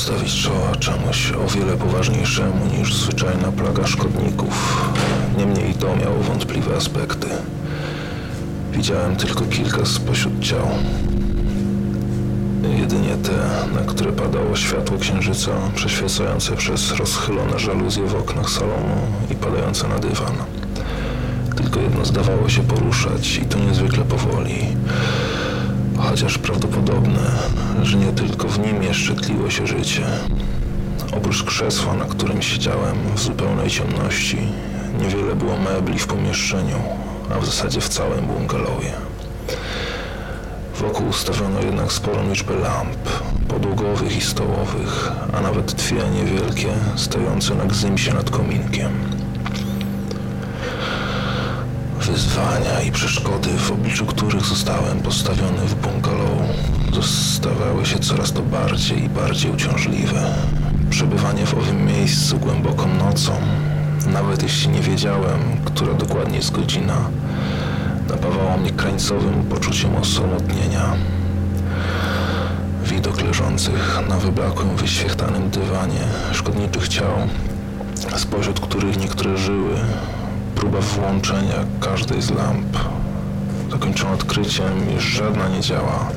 postawić czoła czemuś o wiele poważniejszemu niż zwyczajna plaga szkodników. Niemniej to miało wątpliwe aspekty. Widziałem tylko kilka spośród ciał. Jedynie te, na które padało światło księżyca, przeświecające przez rozchylone żaluzje w oknach salonu i padające na dywan. Tylko jedno zdawało się poruszać i to niezwykle powoli. Chociaż prawdopodobne, że nie tylko w nim jeszcze tliło się życie. Oprócz krzesła, na którym siedziałem w zupełnej ciemności, niewiele było mebli w pomieszczeniu, a w zasadzie w całym bungalowie. Wokół ustawiono jednak sporą liczbę lamp, podłogowych i stołowych, a nawet dwie niewielkie, stojące na gzymsie nad kominkiem. Wyzwania i przeszkody, w obliczu zostałem postawiony w bungalow, zostawały się coraz to bardziej i bardziej uciążliwe. Przebywanie w owym miejscu głęboką nocą, nawet jeśli nie wiedziałem, która dokładnie jest godzina, napawało mnie krańcowym poczuciem osamotnienia. Widok leżących na wyblakłym, wyświechtanym dywanie szkodniczych ciał, spośród których niektóre żyły, próba włączenia każdej z lamp, zakończona odkryciem, iż żadna nie działa.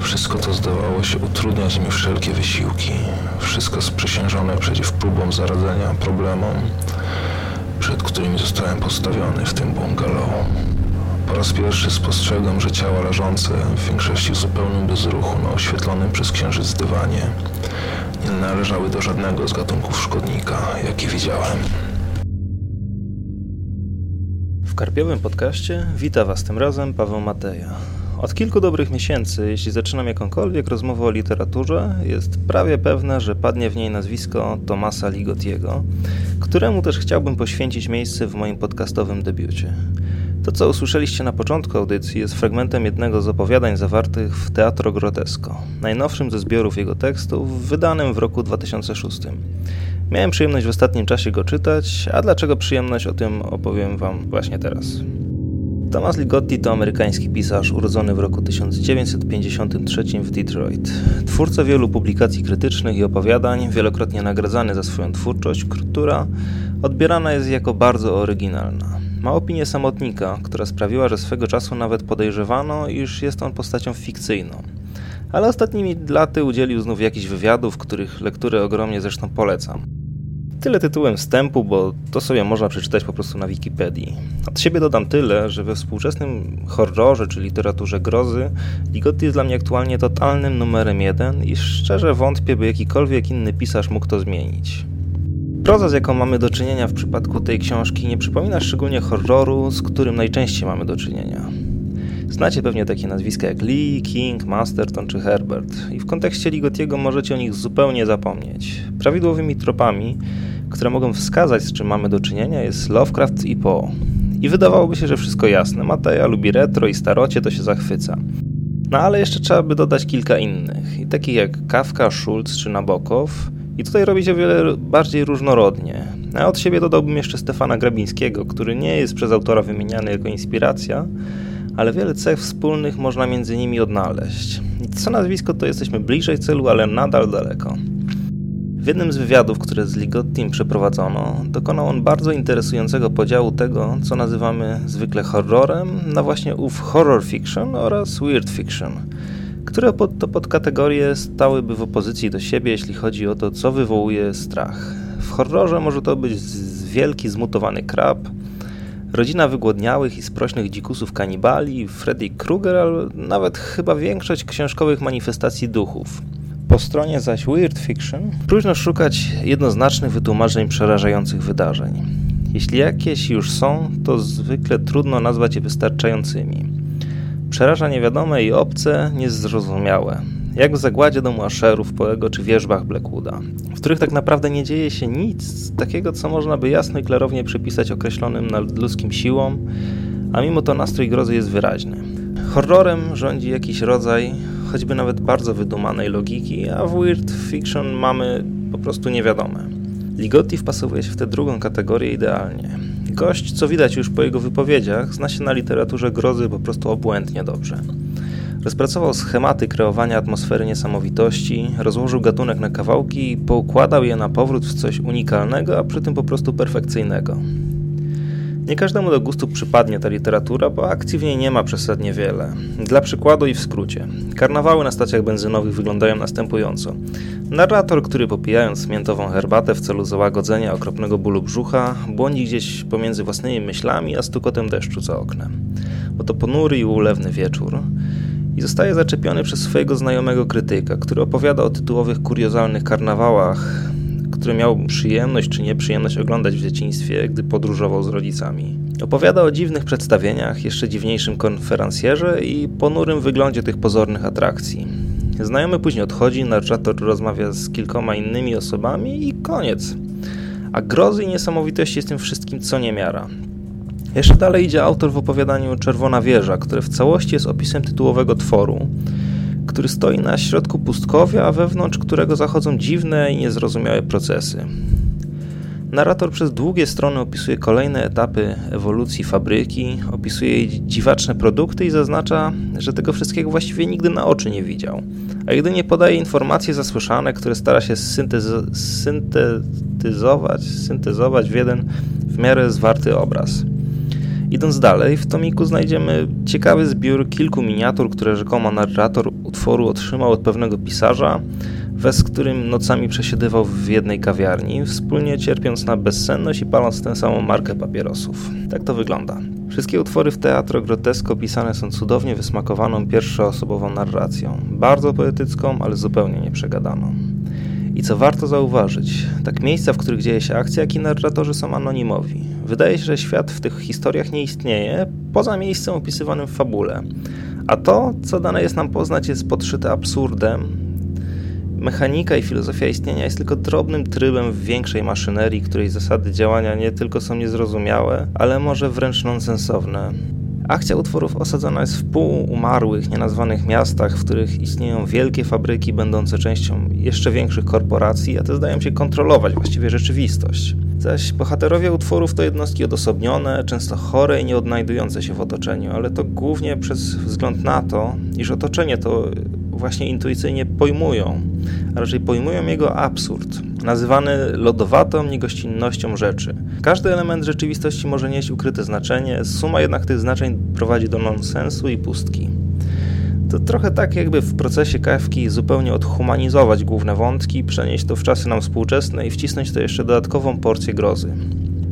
Wszystko to zdawało się utrudniać mi wszelkie wysiłki. Wszystko sprzysiężone przeciw próbom zaradzenia problemom, przed którymi zostałem postawiony w tym bungalow. Po raz pierwszy spostrzegłem, że ciała leżące, w większości w zupełnym bezruchu na oświetlonym przez księżyc dywanie, nie należały do żadnego z gatunków szkodnika, jaki widziałem. W Karpiowym Podcaście wita Was tym razem Paweł Mateja. Od kilku dobrych miesięcy, jeśli zaczynam jakąkolwiek rozmowę o literaturze, jest prawie pewne, że padnie w niej nazwisko Tomasa Ligotiego, któremu też chciałbym poświęcić miejsce w moim podcastowym debiucie. To, co usłyszeliście na początku audycji, jest fragmentem jednego z opowiadań zawartych w Teatro Grotesko, najnowszym ze zbiorów jego tekstów, wydanym w roku 2006. Miałem przyjemność w ostatnim czasie go czytać, a dlaczego przyjemność o tym opowiem Wam właśnie teraz. Thomas Ligotti to amerykański pisarz urodzony w roku 1953 w Detroit. Twórca wielu publikacji krytycznych i opowiadań, wielokrotnie nagradzany za swoją twórczość, która odbierana jest jako bardzo oryginalna. Ma opinię samotnika, która sprawiła, że swego czasu nawet podejrzewano, iż jest on postacią fikcyjną. Ale ostatnimi laty udzielił znów jakichś wywiadów, których lekturę ogromnie zresztą polecam. Tyle tytułem wstępu, bo to sobie można przeczytać po prostu na Wikipedii. Od siebie dodam tyle, że we współczesnym horrorze czy literaturze grozy Ligotti jest dla mnie aktualnie totalnym numerem jeden i szczerze wątpię, by jakikolwiek inny pisarz mógł to zmienić. Proza, z jaką mamy do czynienia w przypadku tej książki, nie przypomina szczególnie horroru, z którym najczęściej mamy do czynienia. Znacie pewnie takie nazwiska jak Lee, King, Masterton czy Herbert i w kontekście Ligotiego możecie o nich zupełnie zapomnieć. Prawidłowymi tropami, które mogą wskazać, z czym mamy do czynienia, jest Lovecraft i Poe. I wydawałoby się, że wszystko jasne. Mateja lubi retro i starocie, to się zachwyca. No ale jeszcze trzeba by dodać kilka innych, i takich jak Kafka, Schulz czy Nabokow, i tutaj robi się wiele bardziej różnorodnie. A od siebie dodałbym jeszcze Stefana Grabińskiego, który nie jest przez autora wymieniany jako inspiracja, ale wiele cech wspólnych można między nimi odnaleźć. I co nazwisko, to jesteśmy bliżej celu, ale nadal daleko. W jednym z wywiadów, które z Ligottim przeprowadzono, dokonał on bardzo interesującego podziału tego, co nazywamy zwykle horrorem, na właśnie ów horror fiction oraz weird fiction – które pod, to podkategorie stałyby w opozycji do siebie, jeśli chodzi o to, co wywołuje strach. W horrorze może to być wielki zmutowany krab, rodzina wygłodniałych i sprośnych dzikusów kanibali, Freddy Krueger, ale nawet chyba większość książkowych manifestacji duchów. Po stronie zaś Weird Fiction próżno szukać jednoznacznych wytłumaczeń przerażających wydarzeń. Jeśli jakieś już są, to zwykle trudno nazwać je wystarczającymi. Przeraża niewiadome i obce, niezrozumiałe. Jak w zagładzie domu Asherów, Poego czy wierzbach Blackwooda, w których tak naprawdę nie dzieje się nic takiego, co można by jasno i klarownie przypisać określonym nadludzkim siłom, a mimo to nastrój grozy jest wyraźny. Horrorem rządzi jakiś rodzaj, choćby nawet bardzo wydumanej logiki, a w weird fiction mamy po prostu niewiadome. Ligotti wpasowuje się w tę drugą kategorię idealnie. Gość, co widać już po jego wypowiedziach, zna się na literaturze grozy po prostu obłędnie dobrze. Rozpracował schematy kreowania atmosfery niesamowitości, rozłożył gatunek na kawałki i poukładał je na powrót w coś unikalnego, a przy tym po prostu perfekcyjnego. Nie każdemu do gustu przypadnie ta literatura, bo akcji w niej nie ma przesadnie wiele. Dla przykładu i w skrócie. Karnawały na stacjach benzynowych wyglądają następująco. Narrator, który popijając miętową herbatę w celu załagodzenia okropnego bólu brzucha, błądzi gdzieś pomiędzy własnymi myślami a stukotem deszczu za oknem. Bo to ponury i ulewny wieczór i zostaje zaczepiony przez swojego znajomego krytyka, który opowiada o tytułowych kuriozalnych karnawałach, które miał przyjemność czy nieprzyjemność oglądać w dzieciństwie, gdy podróżował z rodzicami. Opowiada o dziwnych przedstawieniach, jeszcze dziwniejszym konferencjerze i ponurym wyglądzie tych pozornych atrakcji. Znajomy później odchodzi, narrator rozmawia z kilkoma innymi osobami i koniec. A grozy i niesamowitości jest tym wszystkim co niemiara. Jeszcze dalej idzie autor w opowiadaniu Czerwona Wieża, które w całości jest opisem tytułowego tworu, który stoi na środku pustkowia, a wewnątrz którego zachodzą dziwne i niezrozumiałe procesy. Narrator przez długie strony opisuje kolejne etapy ewolucji fabryki, opisuje jej dziwaczne produkty i zaznacza, że tego wszystkiego właściwie nigdy na oczy nie widział. A jedynie podaje informacje zasłyszane, które stara się syntetyzować, syntezować w jeden w miarę zwarty obraz. Idąc dalej, w tomiku znajdziemy ciekawy zbiór kilku miniatur, które rzekomo narrator utworu otrzymał od pewnego pisarza, z którym nocami przesiedywał w jednej kawiarni, wspólnie cierpiąc na bezsenność i paląc tę samą markę papierosów. Tak to wygląda. Wszystkie utwory w Teatro Grotesko pisane są cudownie wysmakowaną pierwszoosobową narracją, bardzo poetycką, ale zupełnie nieprzegadaną. I co warto zauważyć, tak miejsca, w których dzieje się akcja, jak i narratorzy są anonimowi. Wydaje się, że świat w tych historiach nie istnieje, poza miejscem opisywanym w fabule. A to, co dane jest nam poznać, jest podszyte absurdem. Mechanika i filozofia istnienia jest tylko drobnym trybem w większej maszynerii, której zasady działania nie tylko są niezrozumiałe, ale może wręcz nonsensowne. Akcja utworów osadzona jest w półumarłych, nienazwanych miastach, w których istnieją wielkie fabryki będące częścią jeszcze większych korporacji, a te zdają się kontrolować właściwie rzeczywistość. Zaś bohaterowie utworów to jednostki odosobnione, często chore i nie odnajdujące się w otoczeniu, ale to głównie przez wzgląd na to, iż otoczenie to właśnie intuicyjnie pojmują, a raczej pojmują jego absurd, nazywany lodowatą niegościnnością rzeczy. Każdy element rzeczywistości może nieść ukryte znaczenie, suma jednak tych znaczeń prowadzi do nonsensu i pustki. To trochę tak, jakby w procesie kawki zupełnie odhumanizować główne wątki, przenieść to w czasy nam współczesne i wcisnąć to jeszcze dodatkową porcję grozy.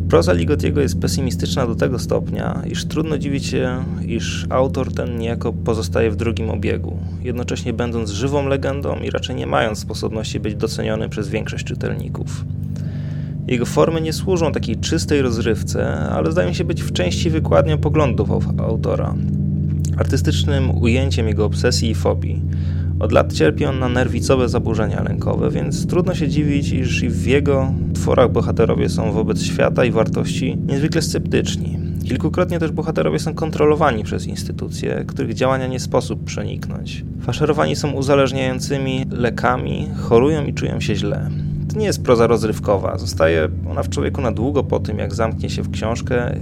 Proza Ligotiego jest pesymistyczna do tego stopnia, iż trudno dziwić się, iż autor ten niejako pozostaje w drugim obiegu, jednocześnie będąc żywą legendą i raczej nie mając sposobności być doceniony przez większość czytelników. Jego formy nie służą takiej czystej rozrywce, ale zdają się być w części wykładnią poglądów autora, artystycznym ujęciem jego obsesji i fobii. Od lat cierpi on na nerwicowe zaburzenia lękowe, więc trudno się dziwić, iż i w jego tworach bohaterowie są wobec świata i wartości niezwykle sceptyczni. Kilkukrotnie też bohaterowie są kontrolowani przez instytucje, których działania nie sposób przeniknąć. Faszerowani są uzależniającymi lekami, chorują i czują się źle. To nie jest proza rozrywkowa, zostaje ona w człowieku na długo po tym, jak zamknie się w książkę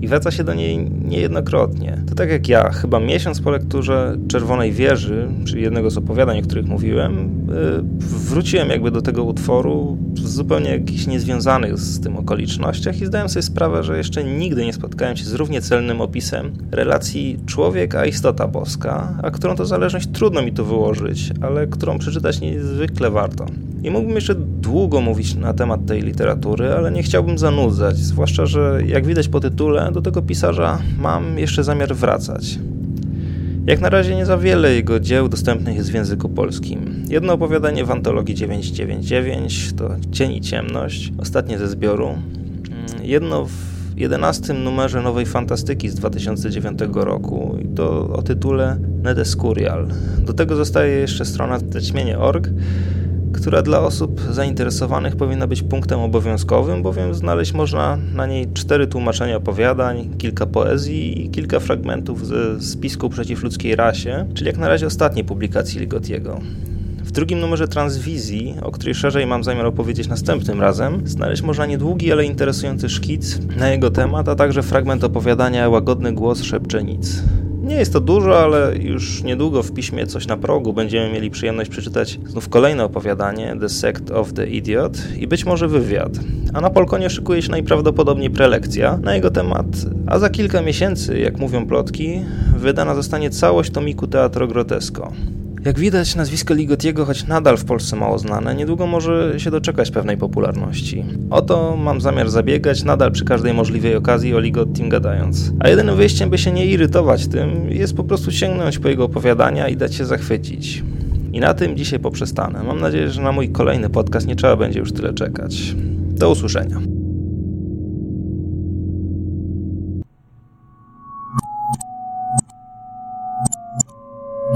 i wraca się do niej niejednokrotnie. To tak jak ja, chyba miesiąc po lekturze Czerwonej Wieży, czyli jednego z opowiadań, o których mówiłem, y, wróciłem jakby do tego utworu w zupełnie jakichś niezwiązanych z tym okolicznościach i zdałem sobie sprawę, że jeszcze nigdy nie spotkałem się z równie celnym opisem relacji człowiek a istota boska, a którą to zależność trudno mi to wyłożyć, ale którą przeczytać niezwykle warto. I mógłbym jeszcze długo mówić na temat tej literatury, ale nie chciałbym zanudzać, zwłaszcza, że jak widać po tytule, do tego pisarza mam jeszcze zamiar wracać. Jak na razie nie za wiele jego dzieł dostępnych jest w języku polskim. Jedno opowiadanie w antologii 999 to Cień i Ciemność, ostatnie ze zbioru. Mm, jedno w 11 numerze Nowej Fantastyki z 2009 roku i to o tytule Nedescurial. Do tego zostaje jeszcze strona zaćmienie.org, która dla osób zainteresowanych powinna być punktem obowiązkowym, bowiem znaleźć można na niej cztery tłumaczenia opowiadań, kilka poezji i kilka fragmentów ze spisku przeciw ludzkiej rasie, czyli jak na razie ostatniej publikacji Ligotiego. W drugim numerze Transwizji, o której szerzej mam zamiar opowiedzieć następnym razem, znaleźć można niedługi, ale interesujący szkic na jego temat, a także fragment opowiadania Łagodny głos szepcze nic. Nie jest to dużo, ale już niedługo w piśmie Coś na progu będziemy mieli przyjemność przeczytać znów kolejne opowiadanie The Sect of the Idiot i być może wywiad. A na Polkonie szykuje się najprawdopodobniej prelekcja na jego temat, a za kilka miesięcy, jak mówią plotki, wydana zostanie całość tomiku Teatro Grotesko. Jak widać, nazwisko Ligotiego, choć nadal w Polsce mało znane, niedługo może się doczekać pewnej popularności. Oto mam zamiar zabiegać, nadal przy każdej możliwej okazji o Ligottim gadając. A jedynym wyjściem, by się nie irytować tym, jest po prostu sięgnąć po jego opowiadania i dać się zachwycić. I na tym dzisiaj poprzestanę. Mam nadzieję, że na mój kolejny podcast nie trzeba będzie już tyle czekać. Do usłyszenia.